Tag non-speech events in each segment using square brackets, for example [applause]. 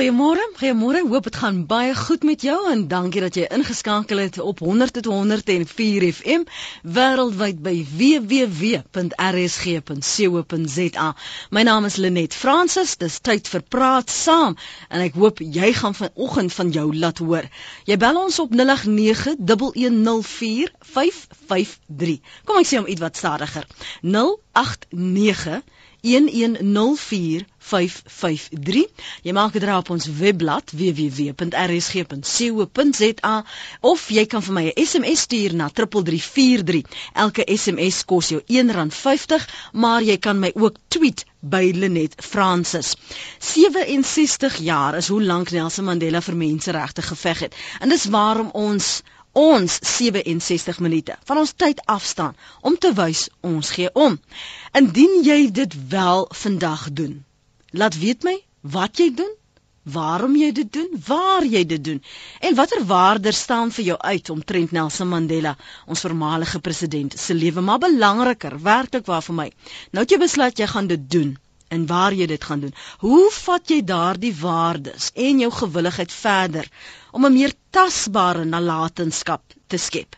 Goeiemôre, goeiemôre. Hoop dit gaan baie goed met jou en dankie dat jy ingeskakel het op 100.104 FM wêreldwyd by www.rsg.co.za. My naam is Lenet Fransis. Dis tyd vir praat saam en ek hoop jy gaan vanoggend van jou laat hoor. Jy bel ons op 0891104553. Kom ek sê hom ietwat stadiger. 089 1104553. Jy maak dit raap ons webblad www.rsg.co.za of jy kan vir my 'n SMS stuur na 3343. Elke SMS kos jou R1.50, maar jy kan my ook tweet by Lenet Francis. 67 jaar is hoe lank Nelson Mandela vir menseregte geveg het. En dis waarom ons ons 67 minute van ons tyd afstaan om te wys ons gee om. Indien jy dit wel vandag doen, laat weet my wat jy doen, waarom jy dit doen, waar jy dit doen en watter waardes staan vir jou uit om Trent Nelson Mandela, ons voormalige president se lewe maar belangriker, werklik waar vir my. Nou het jy besluit jy gaan dit doen en waar jy dit gaan doen. Hoe vat jy daardie waardes en jou gewilligheid verder om 'n meer tasbare nalatenskap te skep?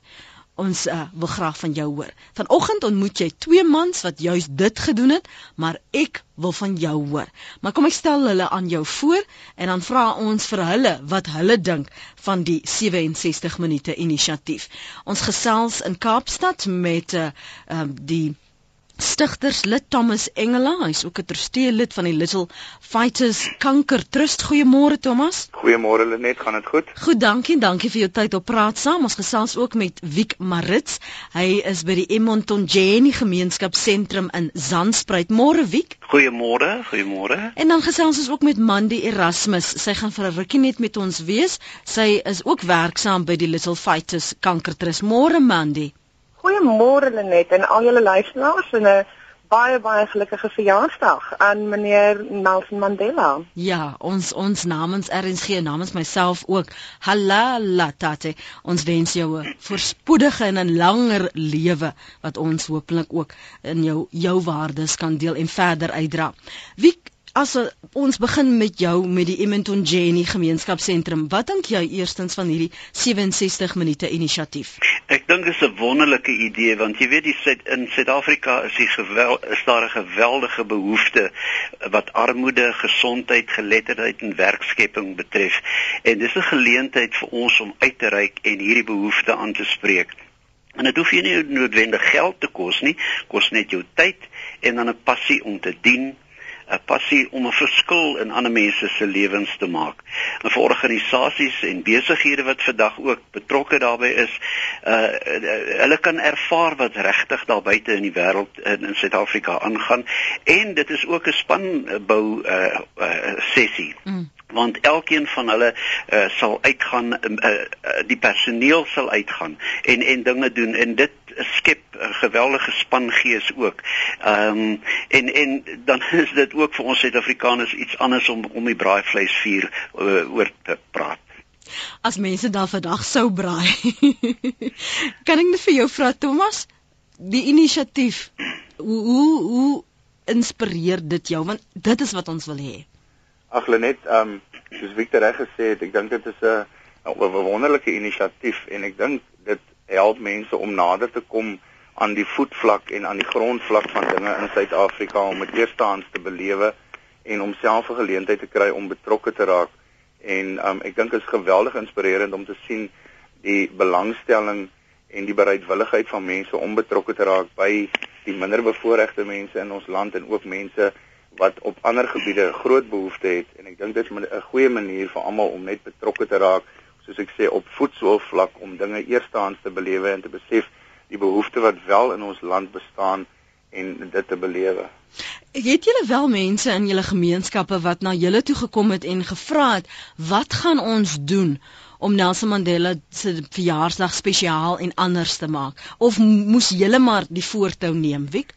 Ons uh, wil graag van jou hoor. Vanoggend ontmoet jy twee mans wat juis dit gedoen het, maar ek wil van jou hoor. Maar kom ek stel hulle aan jou voor en dan vra ons vir hulle wat hulle dink van die 67 minute inisiatief. Ons gesels in Kaapstad met uh, uh, die stigterslid Thomas Engela, hy's ook 'n trustee lid van die Little Fighters Kanker Trust. Goeiemôre Thomas. Goeiemôre Lenet, gaan dit goed? Goed, dankie. Dankie vir jou tyd op praat saam. Ons gesels ook met Wiek Marits. Hy is by die Emonton Jenny Gemeenskapsentrum in Zandspruit. Môre Wiek. Goeiemôre, goeiemôre. En dan gesels ons ook met Mandy Erasmus. Sy gaan vir 'n rukkie net met ons wees. Sy is ook werksaam by die Little Fighters Kanker Trust. Môre Mandy. Goeiemôre Lenet en al julle luisteraars en 'n baie baie gelukkige verjaarsdag aan meneer Nelson Mandela. Ja, ons ons namens RNG namens myself ook. Halala tate. Ons wens jou 'n voorspoedige en 'n langer lewe wat ons hopelik ook in jou jou waardes kan deel en verder uitdra. Wie As ons begin met jou met die Ementon Jenny gemeenskapsentrum, wat dink jy eerstens van hierdie 67 minute inisiatief? Ek dink dit is 'n wonderlike idee want jy weet die Suid in Suid-Afrika is die gewel is daar 'n geweldige behoefte wat armoede, gesondheid, geletterdheid en werkskepping betref. En dis 'n geleentheid vir ons om uit te reik en hierdie behoefte aan te spreek. En dit hoef nie noodwendig geld te kos nie, kos net jou tyd en dan 'n passie om te dien 'n passie om 'n verskil in ander mense se lewens te maak. En vir organisasies en besighede wat vandag ook betrokke daarbey is, uh hulle kan ervaar wat regtig daar buite in die wêreld in, in Suid-Afrika aangaan en dit is ook 'n spanbou uh, uh sessie. Mm want elkeen van hulle uh, sal uitgaan uh, uh, die personeel sal uitgaan en en dinge doen en dit skep 'n geweldige spangees ook. Ehm um, en en dan [laughs] is dit ook vir ons Suid-Afrikaners iets anders om om die braaivleisvuur uh, oor te praat. As mense dan vandag sou braai. [laughs] kan ek net vir jou vra Thomas, die inisiatief hoe hoe inspireer dit jou want dit is wat ons wil hê. Ag Lenet, ehm um, soos Victor reg gesê het, ek dink dit is 'n 'n wonderlike inisiatief en ek dink dit help mense om nader te kom aan die voetvlak en aan die grondvlak van dinge in Suid-Afrika om dit eerstehands te belewe en om self 'n geleentheid te kry om betrokke te raak. En um, ek dink dit is geweldig inspirerend om te sien die belangstelling en die bereidwilligheid van mense om betrokke te raak by die minderbevoorregte mense in ons land en ook mense wat op ander gebiede groot behoefte het en ek dink dit is 'n goeie manier vir almal om net betrokke te raak soos ek sê op voetsoolvlak om dinge eerstehands te belewe en te besef die behoefte wat wel in ons land bestaan en dit te belewe. Het julle wel mense in julle gemeenskappe wat na julle toe gekom het en gevra het wat gaan ons doen om Nelson Mandela se verjaarsdag spesiaal en anders te maak of moes julle maar die voortou neem, Wiek?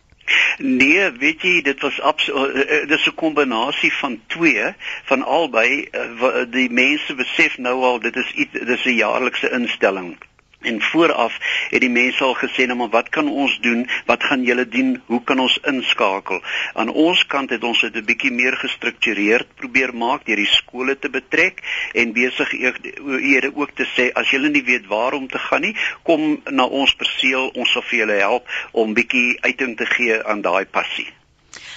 Nee, weet jy, dit was absoluut uh, uh, dis 'n kombinasie van twee van albei uh, die mense besef nou al dit is iets dis 'n jaarlikse instelling En vooraf het die mense al gesê nou maar wat kan ons doen? Wat gaan julle doen? Hoe kan ons inskakel? Aan ons kant het ons dit 'n bietjie meer gestruktureerd probeer maak deur die skole te betrek en besig eerder ook te sê as julle nie weet waar om te gaan nie, kom na ons perseel, ons sal vir julle help om bietjie uiting te gee aan daai passie.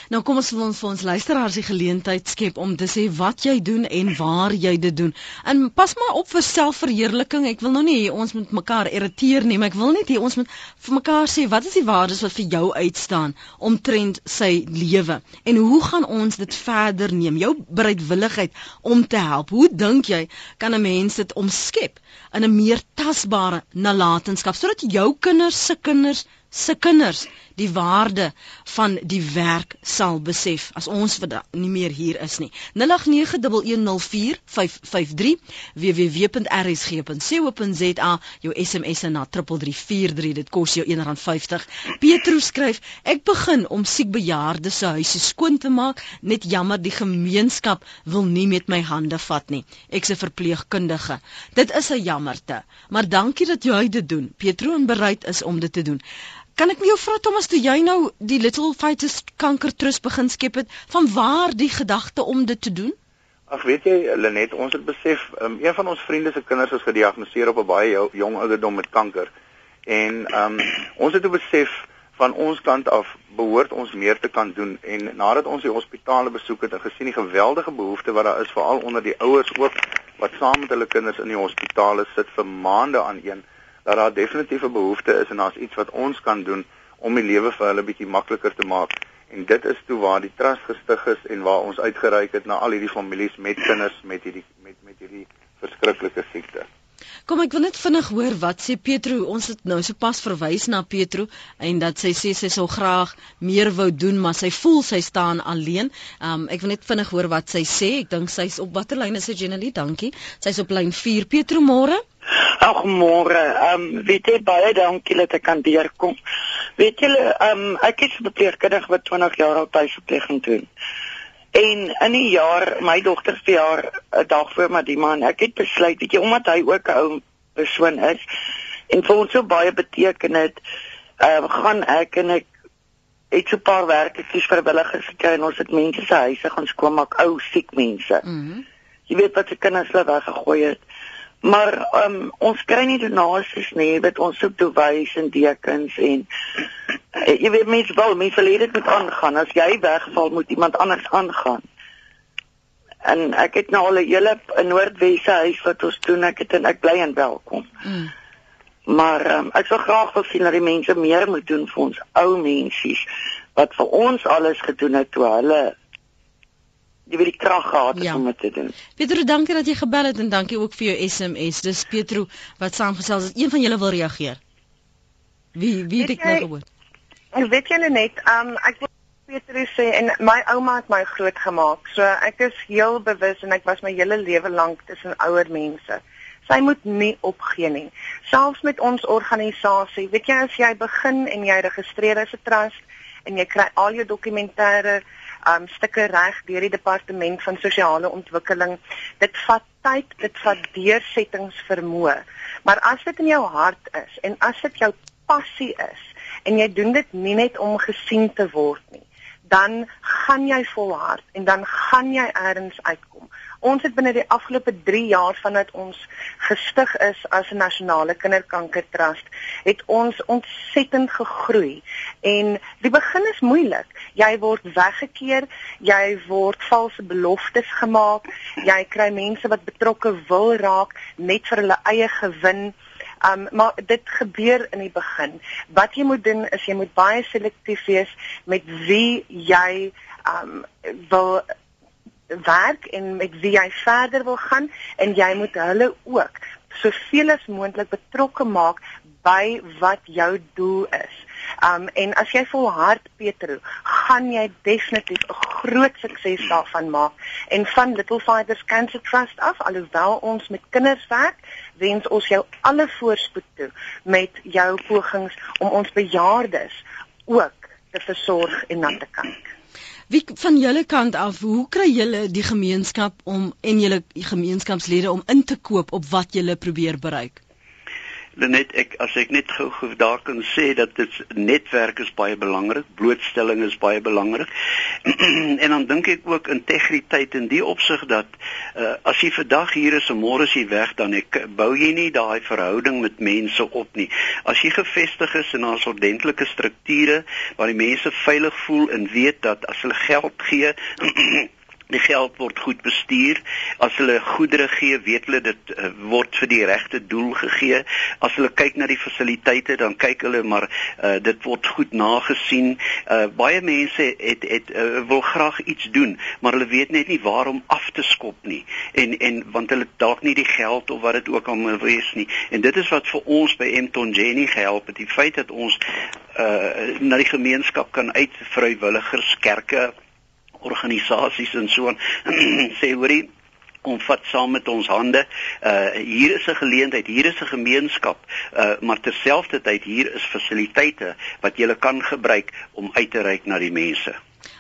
Nou kom ons vir ons vir ons luisteraars die geleentheid skep om te sê wat jy doen en waar jy dit doen. En pas maar op vir selfverheerliking. Ek wil nou nie ons moet mekaar irriteer nie, maar ek wil net hê ons moet vir mekaar sê wat is die waardes wat vir jou uitstaan omtrent sy lewe en hoe gaan ons dit verder neem? Jou bereidwilligheid om te help. Hoe dink jy kan 'n mens dit omskep in 'n meer tasbare nalatenskap sodat jou kinders se kinders se kinders die waarde van die werk sal besef as ons nie meer hier is nie. 0891104553 www.rsg.co.za jou SMS na 3343 dit kos jou R1.50. Petro skryf ek begin om siek bejaardes se huise skoon te maak net jammer die gemeenskap wil nie met my hande vat nie. Ek's 'n verpleegkundige. Dit is 'n jammerte, maar dankie dat jy dit doen. Petro en bereid is om dit te doen. Kan ek met jou vra Thomas toe jy nou die Little Fighters Kanker Trust begin skep het, van waar die gedagte om dit te doen? Ag weet jy Lenet, ons het besef um, een van ons vriende se kinders is gediagnoseer op 'n baie jong ouderdom met kanker. En um, [clears throat] ons het besef van ons kant af behoort ons meer te kan doen en nadat ons die hospitale besoek het en gesien die geweldige behoefte wat daar is veral onder die ouers ook wat saam met hulle kinders in die hospitale sit vir maande aan een dat daar definitief 'n behoefte is en daar's iets wat ons kan doen om die lewe vir hulle bietjie makliker te maak. En dit is toe waar die trust gestig is en waar ons uitgereik het na al hierdie families met kinders met hierdie met met hierdie verskriklike siekte. Kom ek wil net vinnig hoor wat sê Petro. Ons het nou sopas verwys na Petro en dat sy sê sy sou graag meer wou doen, maar sy voel sy staan alleen. Um ek wil net vinnig hoor wat sy sê. Ek dink sy's op watter lyn is sy Jenelie? Dankie. Sy's op lyn 4. Petro môre? Ag môre. Ehm um, weet jy baie dankie dat ek kan deurkom. Weet ehm um, ek is beperkkindig wat 20 jaar al tuisverpleging doen. En in 'n jaar, my dogter se jaar 'n dag voor my die man, ek het besluit, weet jy, omdat hy ook 'n ou persoon is en vir ons so baie beteken het, ehm uh, gaan ek en ek het so 'n paar werketjies vrywilligers gekry en ons het mense se huise gaan skoonmaak, ou siek mense. Mm jy weet wat se kinders hulle weggegooi het. Maar um, ons kry nie donasies nie, weet ons soek dowys en dekens en uh, jy weet mense wil, mense wil dit moet aangaan. As jy wegval, moet iemand anders aangaan. En ek het nou al 'n hele Noordwesse huis wat ons doen, ek het en ek bly en welkom. Mm. Maar um, ek sou graag wil sien dat die mense meer moet doen vir ons ou mensies wat vir ons alles gedoen het toe hulle jy weet die krag gehad het ja. om dit te doen. Pietro, dankie dat jy gebel het en dankie ook vir jou SMS. Dis Pietro wat saamgesels het. Een van julle wil reageer. Wie wie het ek nou gehoor? Ek weet julle net, um ek wil Pietro sê en my ouma het my groot gemaak. So ek is heel bewus en ek was my hele lewe lank tussen ouer mense. Sy moet nie opgee nie. Selfs met ons organisasie, weet jy as jy begin en jy registreer as 'n trust en jy kry al jou dokumentêre um stukke reg deur die departement van sosiale ontwikkeling. Dit vat tyd, dit vat deursettingsvermoë. Maar as dit in jou hart is en as dit jou passie is en jy doen dit nie net om gesien te word nie, dan gaan jy volhard en dan gaan jy eers uitkom. Ons het binne die afgelope 3 jaar vandat ons gestig is as 'n nasionale kinderkankertrust, het ons ontsettend gegroei. En die begin is moeilik. Jy word weggekeer, jy word valse beloftes gemaak, jy kry mense wat betrokke wil raak net vir hulle eie gewin. Um maar dit gebeur in die begin. Wat jy moet doen is jy moet baie selektief wees met wie jy um wil werk en met wie jy verder wil gaan en jy moet hulle ook soveel as moontlik betrokke maak by wat jou doel is. Um en as jy volhard Petro, gaan jy definitief 'n groot sukses daarvan maak en van Little Fighters Cancer Trust af, alhoewel ons met kinders werk, wens ons jou alle voorspoed toe met jou pogings om ons bejaardes ook te versorg en na te kyk. Wie van julle kant af, hoe kry julle die gemeenskap om en julle gemeenskapslede om in te koop op wat julle probeer bereik? Net ek as ek net gou gou daar kan sê dat dit netwerk is baie belangrik, blootstelling is baie belangrik. [clears throat] en dan dink ek ook integriteit in die opsig dat uh, as jy vandag hier is en môre is jy weg dan ek bou jy nie daai verhouding met mense op nie. As jy gevestig is in 'n ordentlike strukture waar die mense veilig voel en weet dat as hulle geld gee [clears throat] die geld word goed bestuur. As hulle goedere gee, weet hulle dit uh, word vir die regte doel gegee. As hulle kyk na die fasiliteite, dan kyk hulle maar uh, dit word goed nagesien. Uh, baie mense het het uh, wil graag iets doen, maar hulle weet net nie waarom af te skop nie. En en want hulle dalk nie die geld of wat dit ook al moet wees nie. En dit is wat vir ons by Mton Jenny gehelp het. Die feit dat ons uh, na die gemeenskap kan uit vrywilligers, kerke organisasies en so aan [clears throat] sê hoorie kom vat saam met ons hande. Uh hier is 'n geleentheid, hier is 'n gemeenskap, uh maar terselfdertyd hier is fasiliteite wat jy kan gebruik om uit te reik na die mense.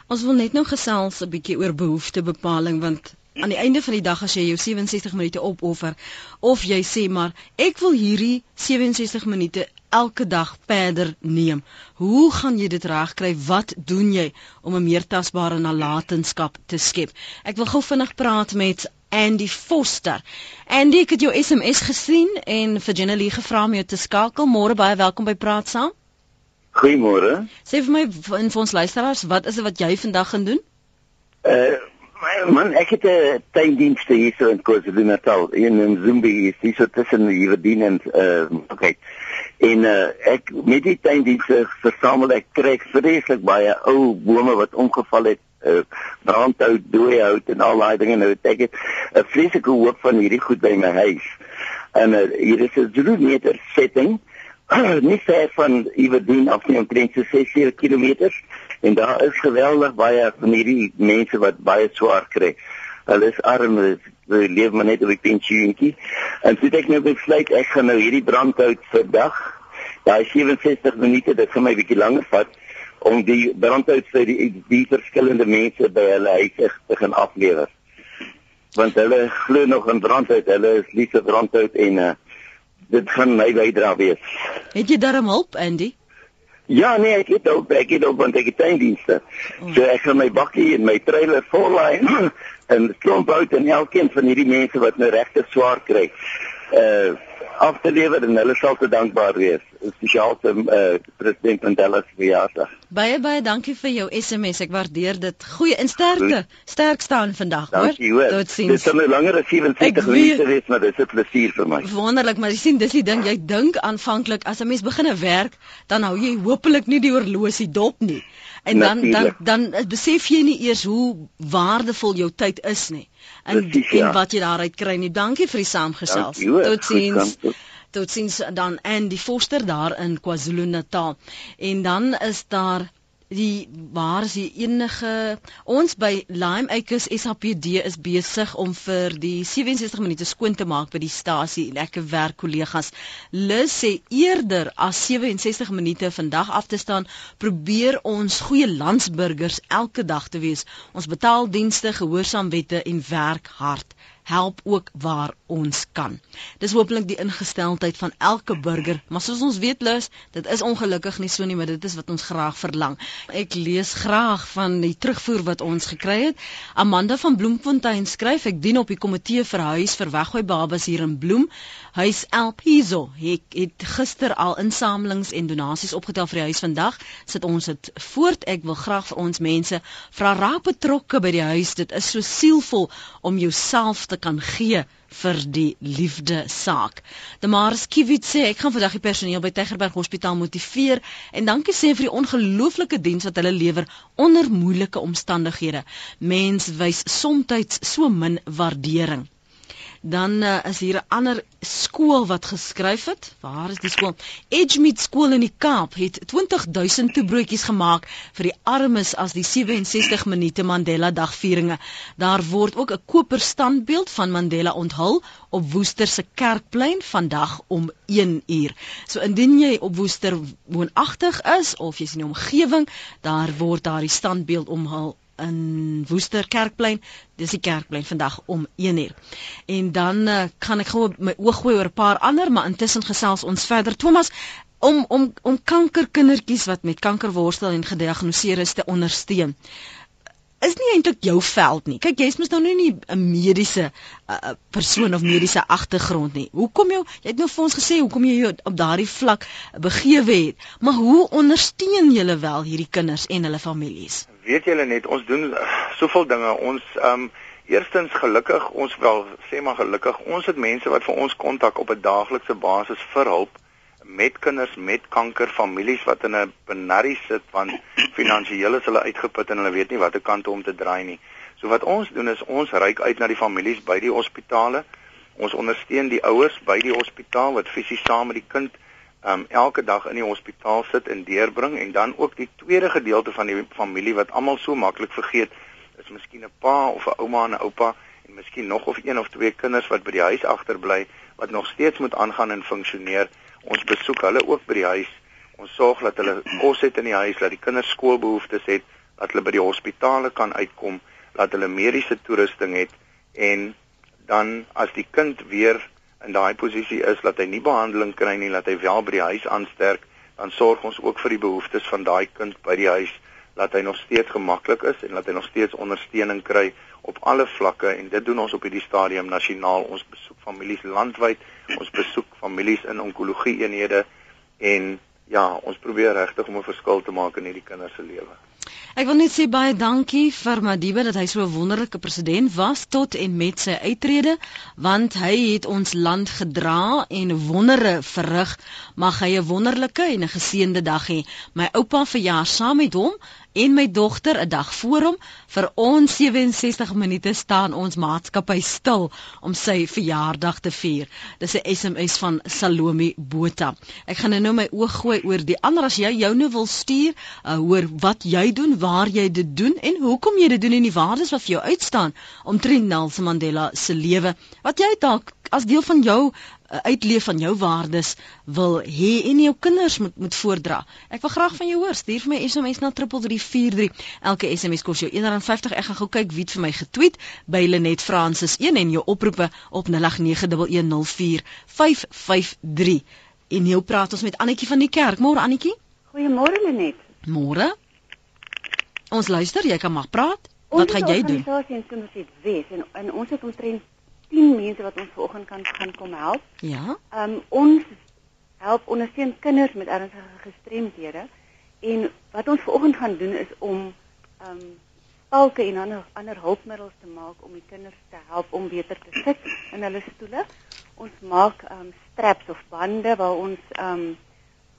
Ons wil net nou gesels 'n bietjie oor behoeftebepaling want aan die einde van die dag as jy jou 67 minute opoffer of jy sê maar ek wil hierdie 67 minute elke dag verder neem. Hoe gaan jy dit regkry? Wat doen jy om 'n meer tasbare nalatenskap te skep? Ek wil gou vinnig praat met Andy Foster. Andy, ek het jou SMS gesien en vir Jenny gevra om jou te skakel. Môre baie welkom by Praat Saam. Goeiemôre. Sê vir my en vir ons luisteraars, wat is dit wat jy vandag gaan doen? Uh man, ek het 'n tuindienste hier so in KwaZulu-Natal in Zimbi, hier so tussen Hierden en uh okay. En uh, ek met die tuindienste versamel ek kry vreeslik baie ou bome wat omgeval het, uh, brandhout, dooie hout en al daai dinge nou ek het 'n vreeslike hoop van hierdie goed by my huis. En uh, hier is 'n 3 meter setting [clears throat] nie ver van Iwerdien af nie omtrent so 6 km en daar is geweldig baie van hierdie mense wat baie swaar kry. Hulle is arm, hulle leef maar net op die pensioentjie. En so ek nou besluit ek gaan nou hierdie brandhout vir dag. Daai 67 minute, dit gaan my bietjie langer vat om die brandhout vir die, die verskillende mense by hulle huise te gaan aflewer. Want hulle glo nog in brandhout, hulle is lief vir brandhout en uh, dit gaan my bydra wees. Het jy darm hulp, Andy? Ja, nee, ek het ook ek het ook want ek het tuindienste. Oh. So ek gaan my bakkie en my trailer vollaai [laughs] en klomp uit en elkeen van hierdie mense wat nou regtig swaar kry. Uh af te lewer en hulle sal te dankbaar wees. Spesiaal te uh, president Mandela se verjaarsdag. Baie baie dankie vir jou SMS. Ek waardeer dit. Goeie en sterkte. Sterk staan vandag, hoor. Dankie, hoor. Totsiens. Dit sal nou langer as 27 minute wees, maar dit is 'n plesier vir my. Wonderlik, maar jy sien dis die ding, jy dink aanvanklik as 'n mens begine werk, dan hou jy hopelik nie die horlosie dop nie. En dan Natuurlijk. dan dan besef jy nie eers hoe waardevol jou tyd is nie. En Precies, ja. en wat jy daaruit kry nie. Dankie vir die saamgesels. Totsiens. Totsiens dan Andy Foster daar in KwaZulu-Natal. En dan is daar die waar is die enige ons by Lime Acres SAPD is besig om vir die 67 minute skoon te maak by die stasie. Lekker werk kollegas Lis sê eerder as 67 minute vandag af te staan probeer ons goeie landsburgers elke dag te wees. Ons betaal dienste gehoorsaam wette en werk hard help ook waar ons kan. Dis hopelik die ingesteldheid van elke burger, maar soos ons weet lus, dit is ongelukkig nie so nie, maar dit is wat ons graag verlang. Ek lees graag van die terugvoer wat ons gekry het. Amanda van Bloemfontein skryf: Ek dien op die komitee vir huis vir weggooi babas hier in Bloem. Huis Elpizo het, het gister al insamelings en donasies opgetel vir die huis vandag. Sit ons dit voort. Ek wil graag vir ons mense vra raak betrokke by die huis. Dit is so sielvol om jouself te kan gee vir die liefde saak. Demaris Kiewit sê ek gaan vandag die personeel by Tygerberg Hospitaal motiveer en dankie sê vir die ongelooflike diens wat hulle lewer onder moeilike omstandighede. Mens wys soms so min waardering. Dan uh, is hier 'n ander skool wat geskryf het. Waar is die skool? Edgemead skool in die Kaap het 20000 toebroodjies gemaak vir die armes as die 67 minute Mandela dagvieringe. Daar word ook 'n koper standbeeld van Mandela onthul op Woester se kerkplein vandag om 1 uur. So indien jy op Woester woonagtig is of jy's in die omgewing, daar word daardie standbeeld omhul in Woester Kerkplein. Dis die Kerkplein vandag om 1uur. En dan uh, kan ek gou my oog gooi oor 'n paar ander, maar intussen gesels ons verder. Thomas, om om om kankerkindertjies wat met kanker worstel en gediagnoseer is te ondersteun is nie eintlik jou veld nie. Kyk, jy's mos nou nie 'n mediese uh, persoon of mediese agtergrond nie. Hoekom jy jy het nou vir ons gesê hoekom jy op daardie vlak begewe het, maar hoe ondersteun jy wel hierdie kinders en hulle families? Weet julle net, ons doen soveel dinge. Ons ehm um, eerstens gelukkig, ons wel sê maar gelukkig, ons het mense wat vir ons kontak op 'n daaglikse basis vir hulp met kinders met kanker families wat in 'n benarrie sit want [clears throat] finansiëel is hulle uitgeput en hulle weet nie watter kant om te draai nie. So wat ons doen is ons reik uit na die families by die hospitale. Ons ondersteun die ouers by die hospitaal wat fisies saam met die kind um elke dag in die hospitaal sit en deurbring en dan ook die tweede gedeelte van die familie wat almal so maklik vergeet is miskien 'n pa of 'n ouma en 'n oupa en miskien nog of een of twee kinders wat by die huis agterbly wat nog steeds moet aangaan en funksioneer Ons besoek hulle ook by die huis. Ons sorg dat hulle kos het in die huis, dat die kinders skoolbehoeftes het, dat hulle by die hospitale kan uitkom, dat hulle mediese toerusting het en dan as die kind weer in daai posisie is dat hy nie behandeling kry nie, dat hy wel by die huis aansterk, dan sorg ons ook vir die behoeftes van daai kind by die huis dat hy nog steeds gemaklik is en dat hy nog steeds ondersteuning kry op alle vlakke. En dit doen ons op hierdie stadium nasionaal. Ons besoek families landwyd ons besoek families in onkologie eenhede en ja ons probeer regtig om 'n verskil te maak in hierdie kinders se lewe Ek wil net sê baie dankie vir Madiba dat hy so 'n wonderlike president was tot en met sy uittrede want hy het ons land gedra en wondere verrig. Mag hy 'n wonderlike en 'n geseënde dag hê. My oupa verjaar saam met hom en my dogter 'n dag voor hom vir ons 67 minute staan ons maatskappy stil om sy verjaardag te vier. Dis 'n SMS van Salome Botha. Ek gaan nou my oog gooi oor die ander as jy jou nou wil stuur, uh, hoor wat jy doen, waar jy dit doen en hoekom jy dit doen en die waardes wat vir jou uitstaan omtrent Nelson Mandela se lewe. Wat jy dalk as deel van jou uitleef van jou waardes wil hê en jou kinders moet moet voordra. Ek wil graag van jou hoor. Stuur vir my SMS na 3343. Elke SMS kos jou R1.50. Ek gaan gou kyk wie het vir my getweet by Lenet Francis 1 en jou oproepe op 0891104553. En nou praat ons met Annetjie van die kerk. Môre Annetjie? Goeiemôre Lenet. Môre. Ons luister, jy kan maar praat. Wat gaan jy doen? Ons het 'n organisasie in Somerset West en, en ons het omtrent 10 mense wat ons vanoggend kan gaan kom help. Ja. Ehm um, ons help ondersteun kinders met ernstige gestremdhede en wat ons vanoggend gaan doen is om ehm um, spalke en ander ander hulpmiddels te maak om die kinders te help om beter te sit in hulle stoele. Ons maak ehm um, straps of bande waar ons ehm um,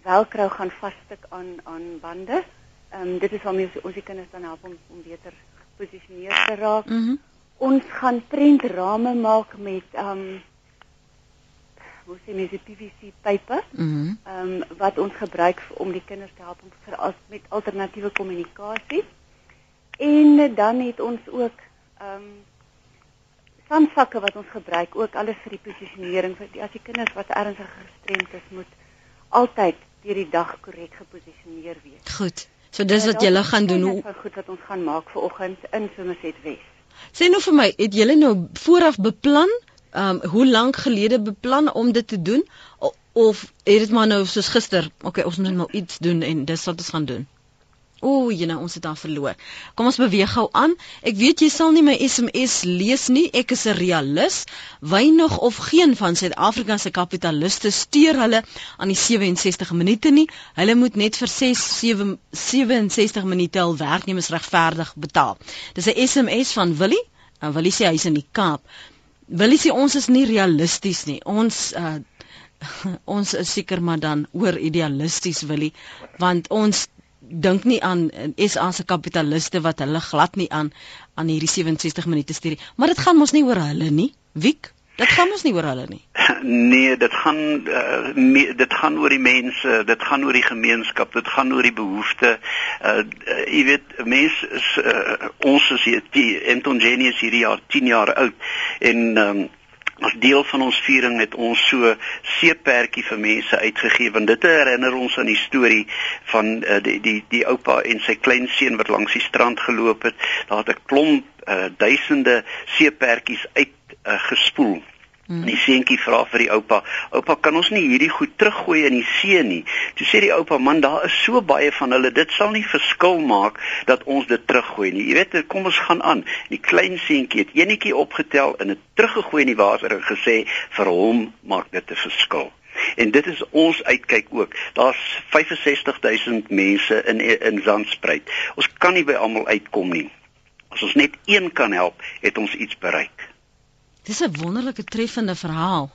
velcro gaan vasstik aan aan bande. Ehm um, dit is waarmee ons, ons die kinders dan help om om beter geposisioneer te raak. Mm ons gaan prentrame maak met ehm um, hoe sê mens die PVC pype. Mhm. Mm ehm um, wat ons gebruik om die kinders te help om vir as met alternatiewe kommunikasie. En dan het ons ook ehm um, sandsakke wat ons gebruik ook alles vir die posisionering vir die as die kinders wat ernstig gestremd is moet altyd deur die dag korrek geposisioneer wees. Goed. So dis wat julle gaan doen. Hoe goed wat ons gaan maak vir oggend in Somerset West. Sê nou vir my, het julle nou vooraf beplan, ehm um, hoe lank gelede beplan om dit te doen of, of het dit maar nou soos gister, okay, ons moet nou iets doen en dis wat ons gaan doen. O, jy nou ons het daar verloor. Kom ons beweeg gou aan. Ek weet jy sal nie my SMS lees nie. Ek is 'n realis. Weinig of geen van Suid-Afrika se kapitaliste steur hulle aan die 67 minute nie. Hulle moet net vir 6 7 67 minute al werknemers regverdig betaal. Dis 'n SMS van Willie. En Willie sê hy's in die Kaap. Willie sê ons is nie realisties nie. Ons uh, [laughs] ons is seker maar dan oor idealisties Willie want ons dink nie aan SA se kapitaliste wat hulle glad nie aan aan hierdie 67 minute stuur nie. Maar dit gaan mos nie oor hulle nie. Wiek, dit gaan mos nie oor hulle nie. [laughs] Nee, dit gaan uh, me, dit gaan oor die mense, dit gaan oor die gemeenskap, dit gaan oor die behoeftes. Uh, uh jy weet, mense is uh, ons is hier die Anton Genius hierdie jaar 10 jaar oud en um, as deel van ons viering het ons so seepertjie vir mense uitgegee want dit herinner ons aan die storie van uh, die die die oupa en sy kleinseun wat langs die strand geloop het. Daar het 'n klomp uh, duisende seepertjies uit uh, gespoel. Hmm. Die seentjie vra vir die oupa: "Oupa, kan ons nie hierdie goed teruggooi in die see nie?" Toe sê die oupa: "Man, daar is so baie van hulle, dit sal nie verskil maak dat ons dit teruggooi nie. Jy weet, kom ons gaan aan." Die klein seentjie het enetjie opgetel en dit teruggegooi in die water en gesê: "Vir hom maak dit 'n verskil." En dit is ons uitkyk ook. Daar's 65000 mense in in Zandspruit. Ons kan nie by almal uitkom nie. As ons net een kan help, het ons iets bereik. Dis 'n wonderlike treffende verhaal.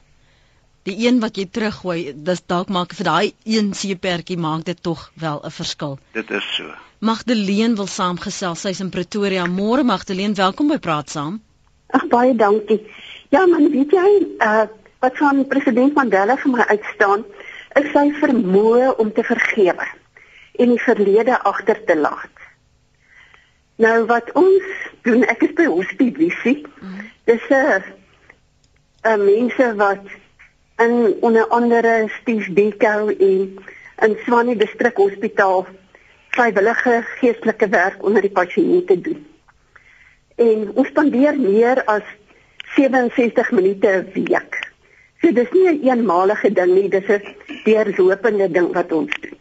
Die een wat jy teruggooi, dis dalk maak vir daai een seepertjie maak dit tog wel 'n verskil. Dit is so. Magdalene wil saamgesels. Sy's in Pretoria. Môre Magdalene, welkom by Praat Saam. Ag baie dankie. Ja, man, weet jy, uh wat van president Mandela vir my uitstaan, is sy vermoë om te vergewe en die verlede agter te laat. Nou wat ons doen, ek is by hospitasie. Mm. Dis 'n 'n mense wat in onder andere Steve Biko en in Swanie Distrik Hospitaal vrywillige geestelike werk onder die pasiënte doen. En ons spandeer meer as 67 minute 'n week. So dis nie 'n eenmalige ding nie, dis 'n deurlopende ding wat ons doen.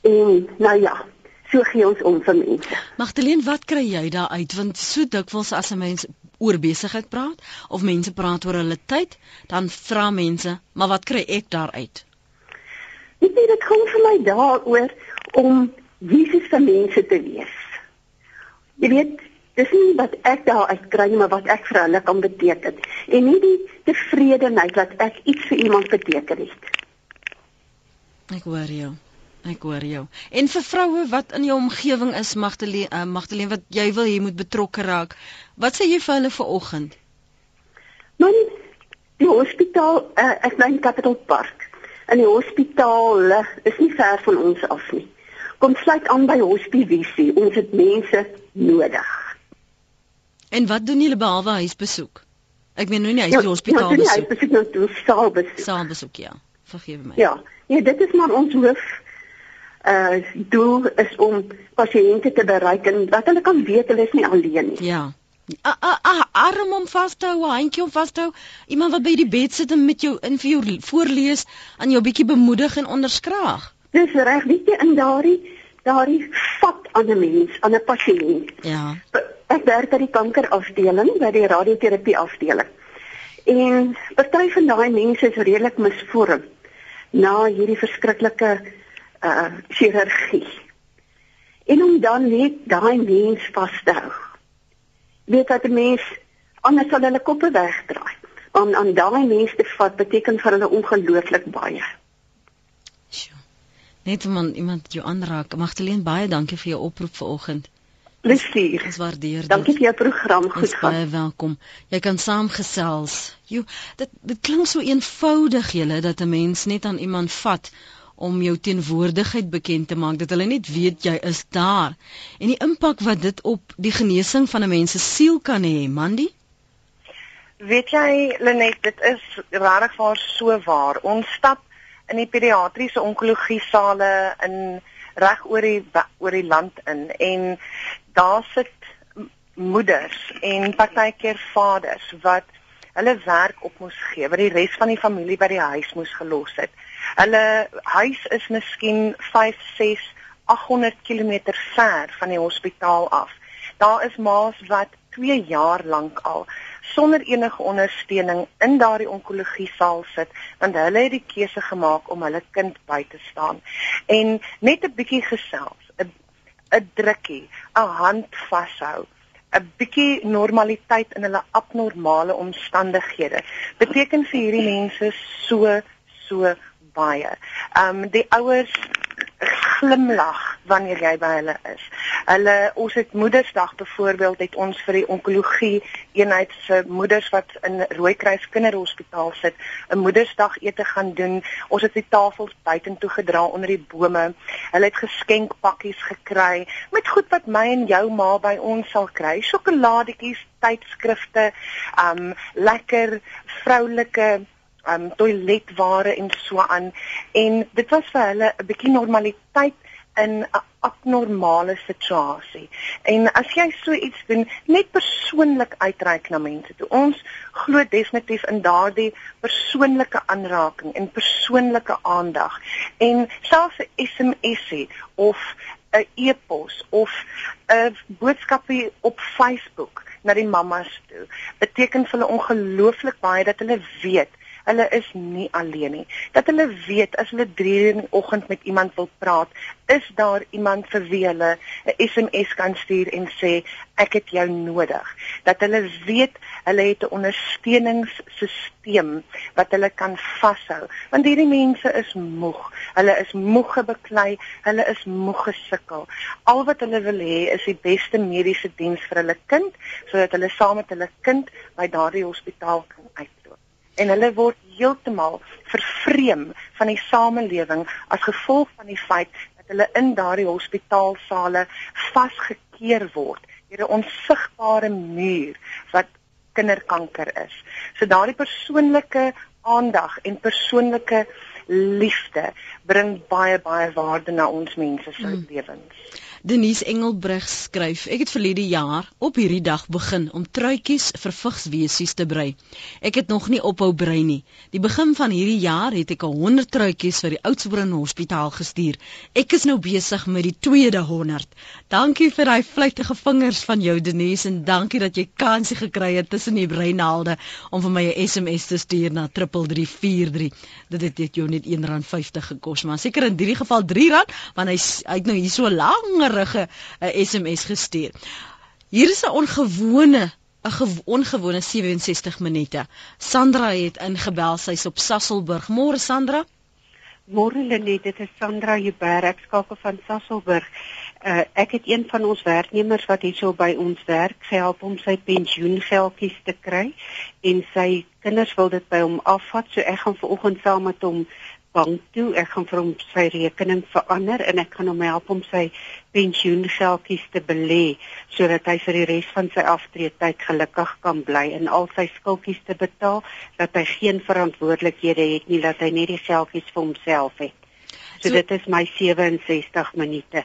En nou ja, so gee ons om vir mense. Magdalene, wat kry jy daar uit? Want so dikwels as 'n mens oor besigheid praat of mense praat oor hulle tyd, dan vra mense, "Maar wat kry ek daaruit?" Weet jy, dit kom vir my daaroor om Jesus vir mense te wees. Jy weet, dis nie wat ek daaruit kry nie, maar wat ek vir hulle kan beteken en nie die tevredenheid dat ek iets vir iemand beteken het. Ek hoor jou. Ek hoor jou. En vir vroue wat in jou omgewing is, Magdalene, uh, Magdalene wat jy wil hier moet betrokke raak. Wat sê jy vir hulle vanoggend? Man, die hospitaal, uh, ek bly in Capital Park. En die hospitaal uh, is nie ver van ons af nie. Kom sluit aan by hospitasie. Ons het mense nodig. En wat doen julle behalwe huisbesoek? Ek meen nou nie huis ja, hospitaal besoek. Ja, huisbesoek nou toe, saalbesoek. Saalbesoek, ja. Vergewe my. Ja. Ja, dit is maar ons hoof uh doel is om pasiënte te bereik en dat hulle kan weet hulle is nie alleen nie. Ja. A, a, a, arm om vas te hou, handjie om vas te hou. Iemand wat by die bed sit en met jou in vir jou voorlees aan jou bietjie bemoedig en onderskraag. Dis reg, weet jy in daardie daardie vat aan 'n mens, aan 'n pasiënt. Ja. Ek werk by die kankerafdeling, by die radioterapie afdeling. En party van daai mense is redelik misvorm na hierdie verskriklike uh chirurgie. En om dan net daai mens vas te hou. Weet dat 'n mens anders sal hulle koppe wegdraai. Om aan daai mens te vat beteken vir hulle ongelooflik baie. Net om iemand jou aanraak. Magdalene, baie dankie vir jou oproep vanoggend. Plesier. Ons waardeer dit. Dankie vir jou program. Goed gaan. Baie welkom. Jy kan saamgesels. Jo, dit dit klink so eenvoudig julle dat 'n mens net aan iemand vat om jou teenwoordigheid bekend te maak dat hulle net weet jy is daar. En die impak wat dit op die genesing van 'n mens se siel kan hê Mandy? Weet jy Lenet dit is regtig waar so waar. Ons stap in die pediatriese onkologie sale in reg oor die oor die land in. En daar sit moeders en partykeer vaders wat hulle werk op moes gee wat die res van die familie by die huis moes gelos het Hulle huis is miskien 5, 6, 800 km ver van die hospitaal af. Daar is ma's wat 2 jaar lank al sonder enige ondersteuning in daardie onkologie saal sit want hulle het die keuse gemaak om hulle kind by te staan en net 'n bietjie gesels, 'n 'n drukkie, 'n hand vashou 'n bietjie normaliteit in hulle abnormale omstandighede beteken vir hierdie mense so so baie. Ehm um, die ouers glimlag wanneer jy by hulle is. Hulle ons het Moedersdag byvoorbeeld het ons vir die onkologie eenheid se moeders wat in Rooikruis Kinderhospitaal sit, 'n Moedersdag ete gaan doen. Ons het die tafels buitentoe gedra onder die bome. Hulle het geskenkpakkies gekry met goed wat my en jou ma by ons sal kry. Sjokoladetjies, tydskrifte, um lekker vroulike um toiletware en so aan en dit was vir hulle 'n bietjie normaliteit in 'n abnormale situasie. En as jy so iets doen, net persoonlik uitreik na mense. Toe ons glo definitief in daardie persoonlike aanraking en persoonlike aandag en selfs 'n SMSie of 'n e-pos of 'n boodskapie op Facebook na die mammas toe beteken vir hulle ongelooflik baie dat hulle weet hulle is nie alleen nie. Dat hulle weet as hulle 3 uur in die oggend met iemand wil praat, is daar iemand vir wie hulle 'n SMS kan stuur en sê ek het jou nodig. Dat hulle weet hulle het 'n ondersteuningssisteem wat hulle kan vashou. Want hierdie mense is moeg. Hulle is moeg gebeklei, hulle is moeg gesukkel. Al wat hulle wil hê is die beste mediese diens vir hulle kind sodat hulle saam met hulle kind by daardie hospitaal kan uit en hulle word heeltemal vervreem van die samelewing as gevolg van die feit dat hulle in daardie hospitaalsale vasgekeer word deur 'n onsigbare muur wat kinderkanker is. So daardie persoonlike aandag en persoonlike liefde bring baie baie waarde na ons mense se mm. lewens. Denise Engelbrug skryf: Ek het verlede jaar op hierdie dag begin om truitjies vir vigswesies te brei. Ek het nog nie ophou brei nie. Die begin van hierdie jaar het ek 100 truitjies vir die Oudtshoorn Hospitaal gestuur. Ek is nou besig met die tweede 100. Dankie vir daai vlugtige vingers van jou Denise en dankie dat jy kansie gekry het tussen die breinaalde om vir my 'n SMS te stuur na 3343. Dit het dit jou net R1.50 gekos, maar seker in hierdie geval R3 want hy hy het nou hier so langer vorige 'n uh, SMS gestuur. Hier is 'n ongewone 'n ongewone 67 minute. Sandra het ingebel, sy's op Sasselburg. Môre Sandra. Môre Lenet, dit is Sandra Huber, ek skakel van Sasselburg. Uh, ek het een van ons werknemers wat hierso by ons werk, sy help om sy pensioengeldjies te kry en sy kinders wil dit by hom afvat, so ek gaan vanoggend saam met hom bank toe. Ek gaan vir hom sy rekening verander en ek gaan hom help om sy pensioengeldjies te belê sodat hy vir die res van sy aftreetyd gelukkig kan bly en al sy skuldjies te betaal, dat hy geen verantwoordelikhede het nie, dat hy net die geldjies vir homself het. So, so dit is my 67 minute.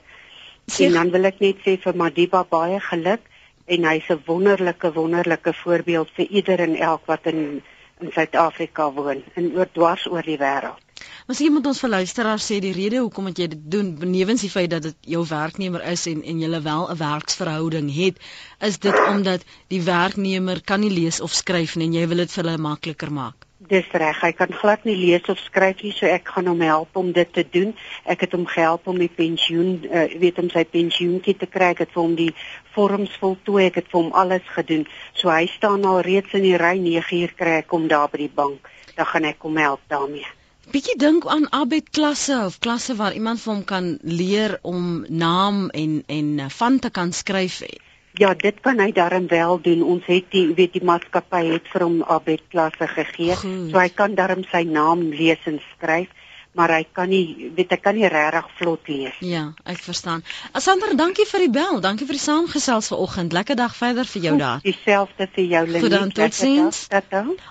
Sê, en dan wil ek net sê vir Madiba baie geluk en hy's 'n wonderlike wonderlike voorbeeld vir ieder en elk wat in in Suid-Afrika woon en oor dwars oor die wêreld. Miskien moet ons vir luisteraars sê die rede hoekom jy dit doen, benewens die feit dat dit jou werknemer is en en jy wel 'n werksverhouding het, is dit omdat die werknemer kan nie lees of skryf nie en jy wil dit vir hulle makliker maak. Dis reg, hy kan glad nie lees of skryf nie, so ek gaan hom help om dit te doen. Ek het hom gehelp om die pensioen, uh, weet om sy pensioentjie te kry, ek het vir hom die vorms voltooi, ek het vir hom alles gedoen. So hy staan al reeds in die ry 9 uur kry ek hom daar by die bank. Dan gaan ek hom help daarmee bietjie dink aan abet klasse of klasse waar iemand vir hom kan leer om naam en en eh, van te kan skryf. Ja, dit kan hy darm wel doen. Ons het die weet die maatskappy het vir hom abet klasse gegee. Goed. So hy kan darm sy naam lees en skryf maar hy kan nie weet hy kan nie regtig vlot lees. Ja, ek verstaan. Asander, dankie vir die bel. Dankie vir die saamgesels vanoggend. Lekker dag verder vir jou daar. Dieselfde vir jou Lenet. Goed dan, totsiens.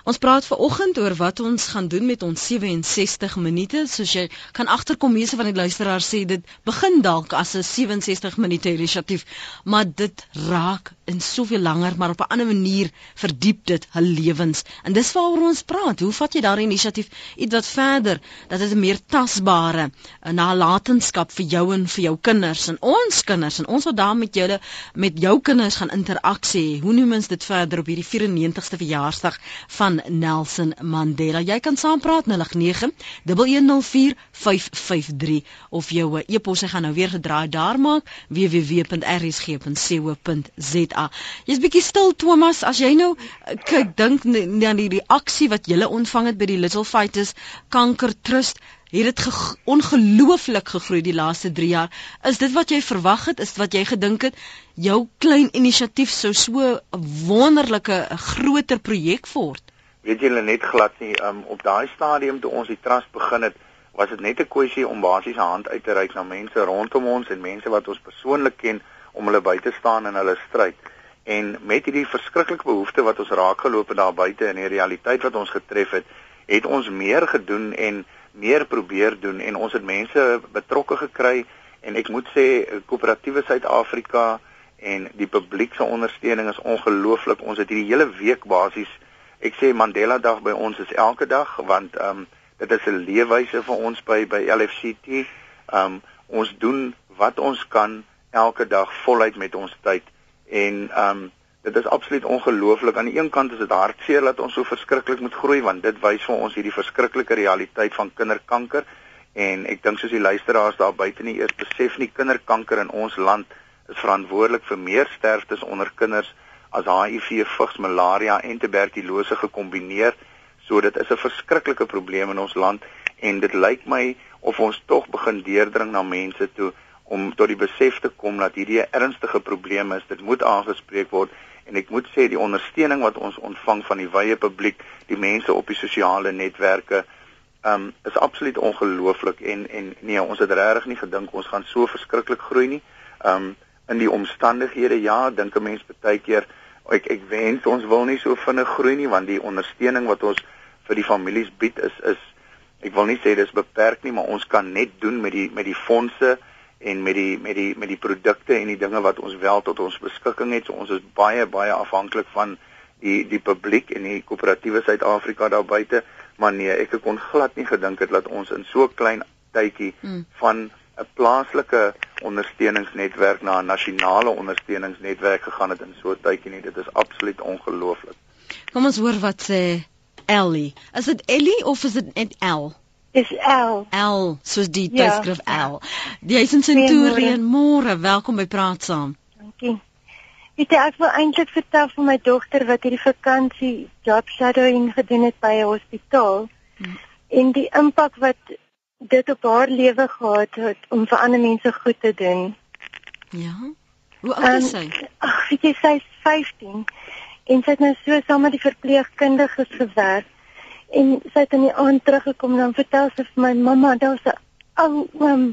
Ons praat vanoggend oor wat ons gaan doen met ons 67 minute. Soos jy kan agterkom meeste van die luisteraars sê dit begin dalk as 'n 67 minute inisiatief, maar dit raak in soveel langer, maar op 'n ander manier verdiep dit hul lewens. En dis waaroor ons praat. Hoe vat jy daardie inisiatief iets wat verder dat dit 'n meer tasbare nalatenskap vir jou en vir jou kinders en ons kinders en ons wat daar met julle met jou kinders gaan interaksie. Hoe noem ons dit verder op hierdie 94ste verjaarsdag van Nelson Mandela? Jy kan saampraat 09 1104553 of jou e-pos gaan nou weer gedraai daar maak www.rsg.co.za. Jy's bietjie stil Thomas, as jy nou eh, kyk dink aan die reaksie wat jy ontvang het by die Little Fighters Kanker Trust het dit ge ongelooflik gegroei die laaste 3 jaar. Is dit wat jy verwag het? Is dit wat jy gedink het jou klein inisiatief sou so 'n wonderlike groter projek word? Weet jy net glad nie um, op daai stadium toe ons die trust begin het, was dit net 'n kwessie om basies 'n hand uit te reik na mense rondom ons en mense wat ons persoonlik ken om hulle by te staan in hulle stryd. En met hierdie verskriklike behoefte wat ons raakgeloop het daar buite in die realiteit wat ons getref het, het ons meer gedoen en meer probeer doen en ons het mense betrokke gekry en ek moet sê koöperatiewe Suid-Afrika en die publiek se ondersteuning is ongelooflik. Ons het hierdie hele week basies ek sê Mandela Dag by ons is elke dag want ehm um, dit is 'n leefwyse vir ons by by LFCT. Ehm um, ons doen wat ons kan elke dag voluit met ons tyd en ehm um, dit is absoluut ongelooflik. Aan die een kant is dit hartseer dat ons so verskriklik moet groei want dit wys vir ons hierdie verskriklike realiteit van kinderkanker en ek dink soos die luisteraars daar buite nie eers besef nie kinderkanker in ons land is verantwoordelik vir meer sterftes onder kinders as HIV, vigs, malaria en tuberkulose gekombineer. So dit is 'n verskriklike probleem in ons land en dit lyk my of ons tog begin deurdring na mense toe om tot die besef te kom dat hierdie 'n ernstige probleem is. Dit moet aangespreek word en ek moet sê die ondersteuning wat ons ontvang van die wye publiek, die mense op die sosiale netwerke, um is absoluut ongelooflik en en nee, ons het regtig nie gedink ons gaan so verskriklik groei nie. Um in die omstandighede ja, dink 'n mens baie keer ek ek wens ons wil nie so vinnig groei nie want die ondersteuning wat ons vir die families bied is is ek wil nie sê dis beperk nie, maar ons kan net doen met die met die fondse en met die met die met die produkte en die dinge wat ons wel tot ons beskikking het. So ons is baie baie afhanklik van die die publiek en die koöperatiewe Suid-Afrika daar buite. Maar nee, ek kon glad nie gedink het dat ons in so klein tydjie hmm. van 'n plaaslike ondersteuningsnetwerk na 'n nasionale ondersteuningsnetwerk gegaan het in so 'n tydjie nie. Dit is absoluut ongelooflik. Kom ons hoor wat sê Ellie. Is dit Ellie of is dit net L? Dis L. L, soos die ja. tydskrif L. Die is in Centurion môre. Welkom by Praat Saam. Dankie. Ek het ek wil eintlik vertel van my dogter wat hierdie vakansie job shadowing gedoen het by 'n hospitaal. Hmm. En die impak wat dit op haar lewe gehad het om vir ander mense goed te doen. Ja. Hoe oud is sy? Ag, sy is 15 en sy het nou so saam met die verpleegkundiges gewerk en sy het in die aand teruggekom en dan vertel sy vir my mamma daar's 'n ou oom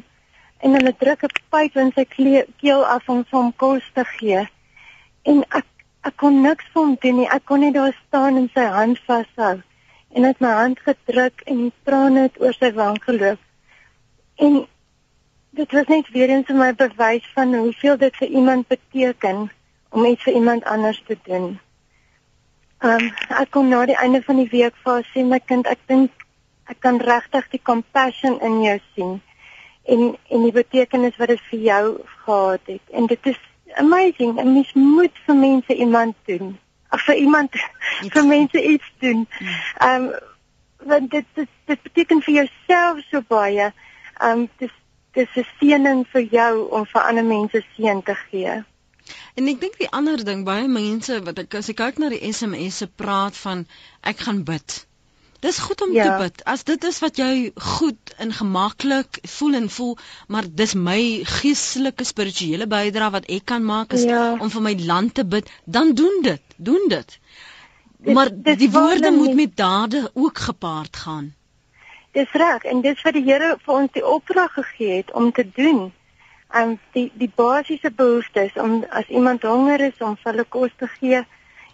en hulle druk 'n pyp in sy keel af om hom kos te gee. En ek ek kon niks vir hom doen nie. Ek kon net daar staan en sy hand vashou en het my hand gedruk en die trane het oor sy wang geloop. En dit was net weer eens vir my bewys van hoeveel dit vir iemand beteken om iets vir iemand anders te doen. Ehm um, ek kom na die einde van die week vir sê my kind ek dink ek kan regtig die compassion in jou sien en en die betekenis wat dit vir jou gehad het. En dit is amazing. 'n Mens moet vir mense iemand doen of vir iemand vir mense iets doen. Ehm um, want dit, dit dit beteken vir jouself so baie. Ehm um, dis dis 'n seëning vir jou om vir ander mense seën te gee. En ek dink die ander ding baie mense wat ek as ek kyk na die SMS se praat van ek gaan bid. Dis goed om ja. te bid. As dit is wat jy goed en gemaklik voel en voel, maar dis my geestelike spirituele bydrae wat ek kan maak is ja. om vir my land te bid, dan doen dit. Doen dit. dit maar dit die woorde moet met dade ook gepaard gaan. Dis reg en dis wat die Here vir ons die opdrag gegee het om te doen. En die die basiese behoeftes om as iemand honger is om hulle kos te gee.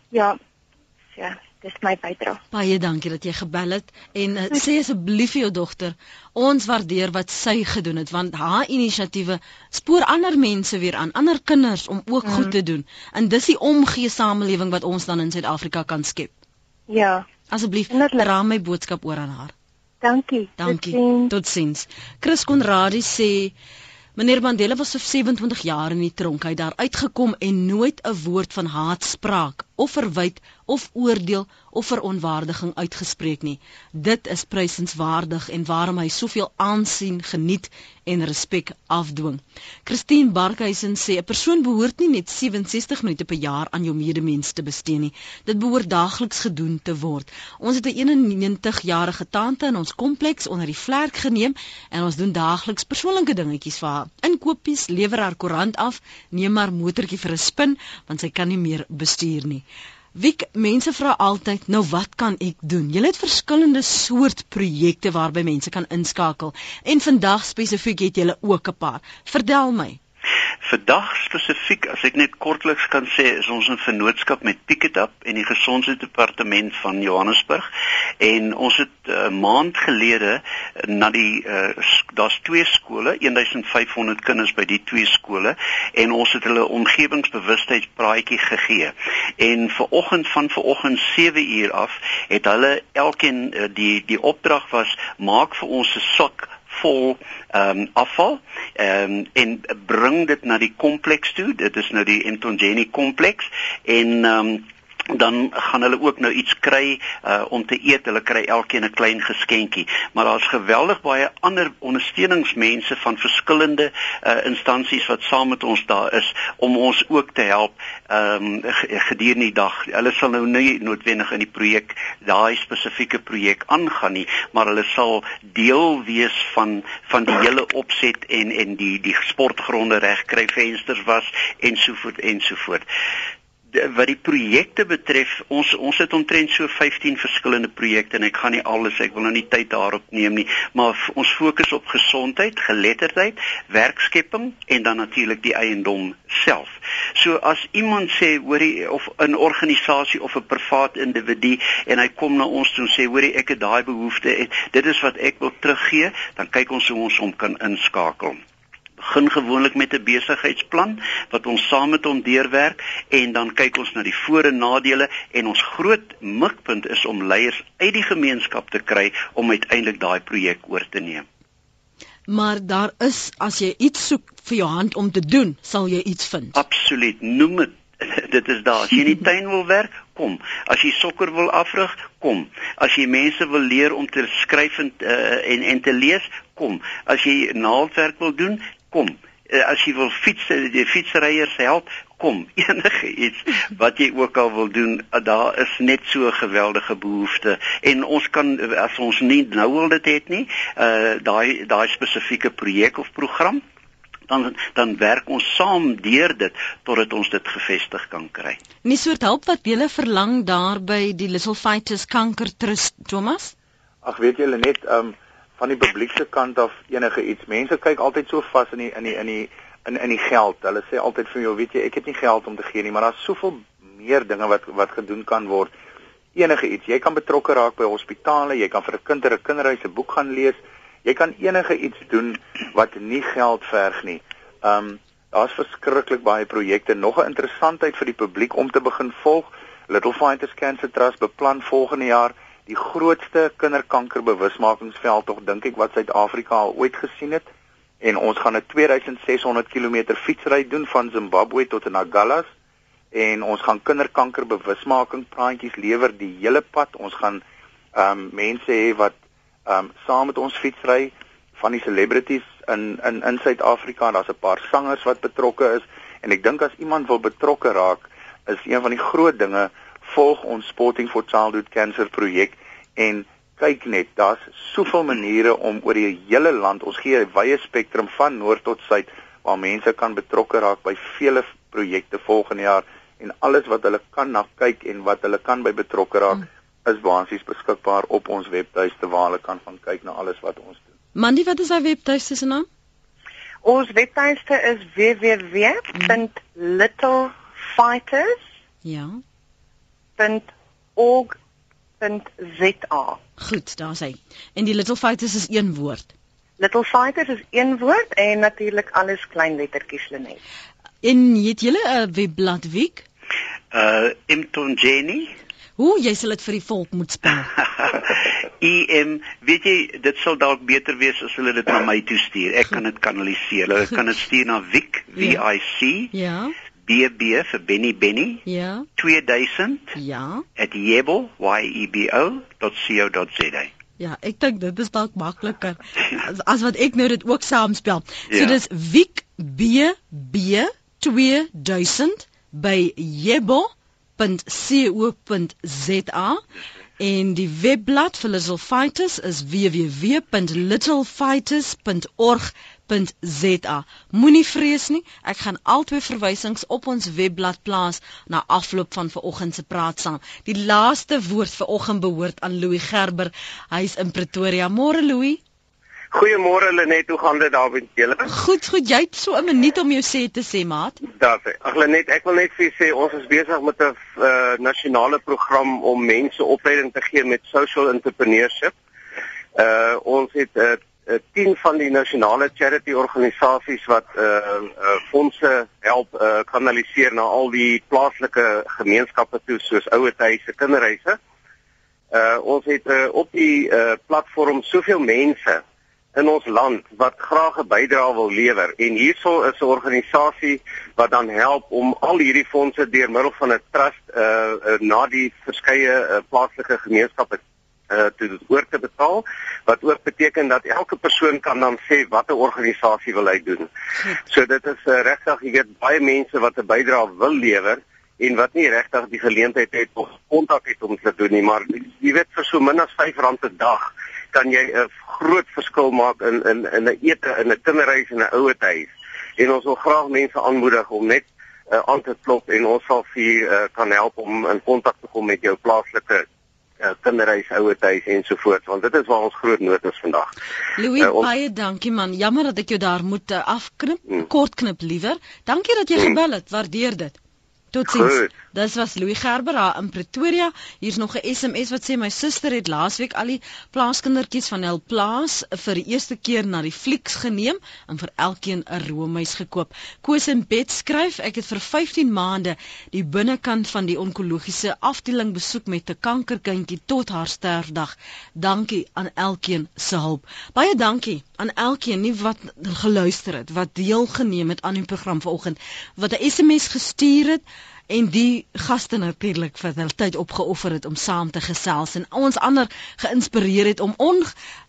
Ja. Ja, dis my bydrae. Baie dankie dat jy gebel het en uh, sê asseblief vir jou dogter, ons waardeer wat sy gedoen het want haar inisiatiewe spoor ander mense weer aan, ander kinders om ook mm. goed te doen. En dis die omgee samelewing wat ons dan in Suid-Afrika kan skep. Ja. Asseblief dra my boodskap oor aan haar. Dankie. Dankie. Totsiens. Chris Konradi sê Meneer Mandela was vir 27 jaar in die tronk. Hy het daar uitgekom en nooit 'n woord van haat spraak of verwyd of oordeel of veronwaardiging uitgespreek nie. Dit is prysenswaardig en waarom hy soveel aansien geniet en respek afdwing. Christine Barkhuizen sê 'n persoon behoort nie net 67 minute per jaar aan jou medemens te bestee nie. Dit behoort daagliks gedoen te word. Ons het 'n 91-jarige tante in ons kompleks onder die vlerk geneem en ons doen daagliks persoonlike dingetjies vir haar. Inkopies, lewer haar koerant af, neem haar motortjie vir 'n spin want sy kan nie meer bestuur nie. Wiek, mense vra altyd, nou wat kan ek doen? Jy het verskillende soort projekte waarby mense kan inskakel en vandag spesifiek het jy ook 'n paar. Vertel my. Vandag spesifiek, as ek net kortliks kan sê, is ons in vennootskap met Picketap en die Gesondheidsdepartement van Johannesburg en ons het 'n uh, maand gelede na die uh, daar's twee skole, 1500 kinders by die twee skole en ons het hulle omgewingsbewustheidspraatjie gegee. En vir oggend van vanoggend 7 uur af het hulle elkeen uh, die die opdrag was maak vir ons 'n sok vol ehm um, afval ehm um, en bring dit na die kompleks toe. Dit is nou die Entongeni kompleks en ehm um, dan gaan hulle ook nou iets kry uh, om te eet. Hulle kry elkeen 'n klein geskenkie. Maar daar's geweldig baie ander ondersteuningsmense van verskillende uh, instansies wat saam met ons daar is om ons ook te help um, gedurende die dag. Hulle sal nou nie noodwendig in die projek daai spesifieke projek aangaan nie, maar hulle sal deel wees van van die hele opset en en die die sportgronde regkry, vensters was en so wat die projekte betref, ons ons het omtrent so 15 verskillende projekte en ek gaan nie alles, ek wil nou nie tyd daarop neem nie, maar ons fokus op gesondheid, geletterdheid, werkskepping en dan natuurlik die eiendom self. So as iemand sê hoorie of 'n organisasie of 'n privaat individu en hy kom na ons toe en sê hoorie ek het daai behoefte en dit is wat ek wil teruggee, dan kyk ons hoe ons hom kan inskakel begin gewoonlik met 'n besigheidsplan wat ons saam met hom deurwerk en dan kyk ons na die voor en nadele en ons groot mikpunt is om leiers uit die gemeenskap te kry om uiteindelik daai projek oor te neem. Maar daar is as jy iets soek vir jou hand om te doen, sal jy iets vind. Absoluut. Noem dit [laughs] dit is daar. As jy in die tuin wil werk, kom. As jy sokker wil afrig, kom. As jy mense wil leer om te skryf en uh, en en te lees, kom. As jy naaldwerk wil doen, kom. Eh, as jy wil fiets, die fietsryers help, kom. [laughs] Enige iets wat jy ook al wil doen, eh, daar is net so 'n geweldige behoefte en ons kan as ons nie nou wil dit het nie, uh daai daai spesifieke projek of program dan dan werk ons saam deur dit totdat ons dit gevestig kan kry. Nie soort hulp wat jy verlang daar by die Little Fighters Kanker Trust Thomas? Ag weet julle net um van die publiek se kant af enige iets. Mense kyk altyd so vas in die in die in die in in die geld. Hulle sê altyd vir jou, weet jy, ek het nie geld om te gee nie, maar daar's soveel meer dinge wat wat gedoen kan word. Enige iets. Jy kan betrokke raak by hospitale, jy kan vir 'n kind 'n kinderhuis 'n boek gaan lees. Jy kan enige iets doen wat nie geld verg nie. Um daar's verskriklik baie projekte. Nog 'n interessantheid vir die publiek om te begin volg. Little Fighters Cancer Trust beplan volgende jaar die grootste kinderkankerbewusmakingsveld tog dink ek wat Suid-Afrika al ooit gesien het. En ons gaan 'n 2600 km fietsry doen van Zimbabwe tot Nagallas en ons gaan kinderkankerbewusmaking praatjies lewer die hele pad. Ons gaan ehm um, mense hê wat ehm um, saam met ons fietsry van die celebrities in in in Suid-Afrika. Daar's 'n paar sangers wat betrokke is. En ek dink as iemand wil betrokke raak is een van die groot dinge volg ons Sporting for Childhood Cancer projek en kyk net, daar's soveel maniere om oor die hele land, ons gee 'n wye spektrum van noord tot suid waar mense kan betrokke raak by vele projekte volgende jaar en alles wat hulle kan na kyk en wat hulle kan by betrokke raak hmm. is basies beskikbaar op ons webtuiste waar hulle kan van kyk na alles wat ons doen. Mandy, wat is daai webtuiste se naam? Ons webtuiste is www.littlefighters. Ja www.org.za. Goed, daar's hy. En die Little Fighters is een woord. Little Fighters is een woord en natuurlik alles klein lettertjies Lenet. En het julle 'n webblad week? Uh Imton Jenny. Hoe jy sal dit vir die volk moet spel. [laughs] E M, weet jy, dit sal dalk beter wees as hulle dit na my toe stuur. Ek kan dit kanaliseer. Hulle kan dit stuur na Vic, V I C. Ja. BB vir Benny Benny. Ja. 2000 Ja. @yebo y-e-b-o.co.za. Ja, ek dink dit is dalk makliker [laughs] as, as wat ek nou dit ook saamspel. So Ja. dis Wiek BB 2000 by yebo.co.za en die webblad vir Little Fighters is www.littlefighters.org.za. Moenie vrees nie, ek gaan albei verwysings op ons webblad plaas na afloop van vanoggend se praat saam. Die laaste woord vanoggend behoort aan Louis Gerber. Hy's in Pretoria. Môre Louis. Goeiemôre Lenet, hoe gaan dit daar met julle? Goed, goed, jy het so 'n minuut om jou sê te sê, maat. Daar sê. Ag Lenet, ek wil net vir julle sê ons is besig met 'n uh, nasionale program om mense opleiding te gee met social entrepreneurship. Uh ons het uh, uh, 10 van die nasionale charity organisasies wat uh, uh fondse help uh, kanaliseer na al die plaaslike gemeenskappe toe soos ouerhuise, kinderhuise. Uh ons het uh, op die uh, platform soveel mense in ons land wat graag 'n bydrae wil lewer en hierso is 'n organisasie wat dan help om al hierdie fondse deur middel van 'n trust uh, uh na die verskeie uh, plaaslike gemeenskappe uh te oor te betaal wat ook beteken dat elke persoon kan dan sê watter organisasie wil hy doen. So dit is uh, regtig, jy weet baie mense wat 'n bydrae wil lewer en wat nie regtig die geleentheid het of kontak het om te doen nie, maar jy weet vir so min as R5 'n dag kan jy 'n groot verskil maak in in in 'n ete in 'n kinderhuis en 'n ouerhuis. En ons wil graag mense aanmoedig om net uh, aan te klop en ons sal vir uh, kan help om in kontak te kom met jou plaaslike uh, kinderhuis, ouerhuis ensovoorts want dit is waar ons groot nood is vandag. Louis, Uh, ons- baie dankie man. Jammer dat ek jou daar moet uh, afknip, Hmm. kort knip liewer. Dankie dat jy Hmm. gebel het. Waardeer dit. Totsiens. Dis was Louis Gerber daar in Pretoria. Hier's nog 'n SMS wat sê my suster het laasweek al die plaaskindertjies van hul plaas vir die eerste keer na die flieks geneem en vir elkeen 'n roomys gekoop. Koos en Bet skryf ek het vir 15 maande die binnekant van die onkologiese afdeling besoek met 'n kankerkindjie tot haar sterfdag. Dankie aan elkeen se hulp. Baie dankie aan elkeen nie wat geluister het, wat deelgeneem het aan die program vanoggend, wat 'n SMS gestuur het en die gaste natuurlik vir hul tyd opgeoffer het om saam te gesels en ons ander geïnspireer het om on,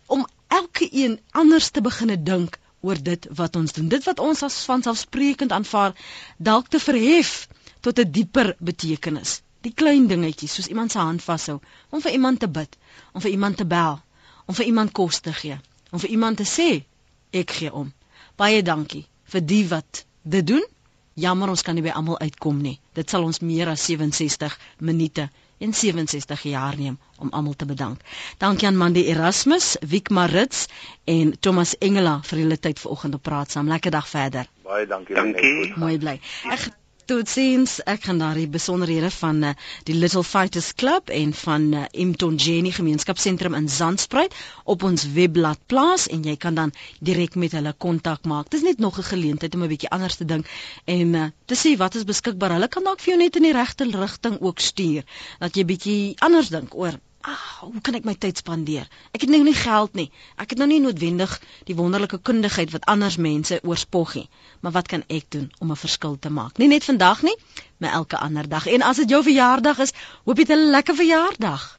om elke een anders te begine dink oor dit wat ons doen. Dit wat ons as vanselfsprekend aanvaar dalk te verhef tot 'n dieper betekenis. Die klein dingetjies soos iemand se hand vashou, om vir iemand te bid, om vir iemand te bel, om vir iemand kos te gee, om vir iemand te sê ek gee om. Baie dankie vir die wat dit doen. Jammer ons kan nie by almal uitkom nie. Dit sal ons meer as 67 minute en 67 jaar neem om almal te bedank. Dankie aan Mandy Erasmus, Wiek Marits en Thomas Engela vir julle tyd vanoggend op praat saam. Lekker dag verder. Baie dankie. Dankie. Mooi bly. Ek totsiens. Ek gaan daardie besonderhede van uh, die Little Fighters Club en van uh, Mtonjeni Gemeenskapsentrum in Zandspruit op ons webblad plaas en jy kan dan direk met hulle kontak maak. Dis net nog 'n geleentheid om 'n bietjie anders te dink en uh, te sê wat is beskikbaar. Hulle kan dalk vir jou net in die regte rigting ook stuur dat jy bietjie anders dink oor Ah, hoe kan ek my tyd spandeer? Ek het nou nie geld nie. Ek het nou nie noodwendig die wonderlike kundigheid wat anders mense oorspog nie. Maar wat kan ek doen om 'n verskil te maak? Nie net vandag nie, maar elke ander dag. En as dit jou verjaardag is, hoop jy 'n lekker verjaardag.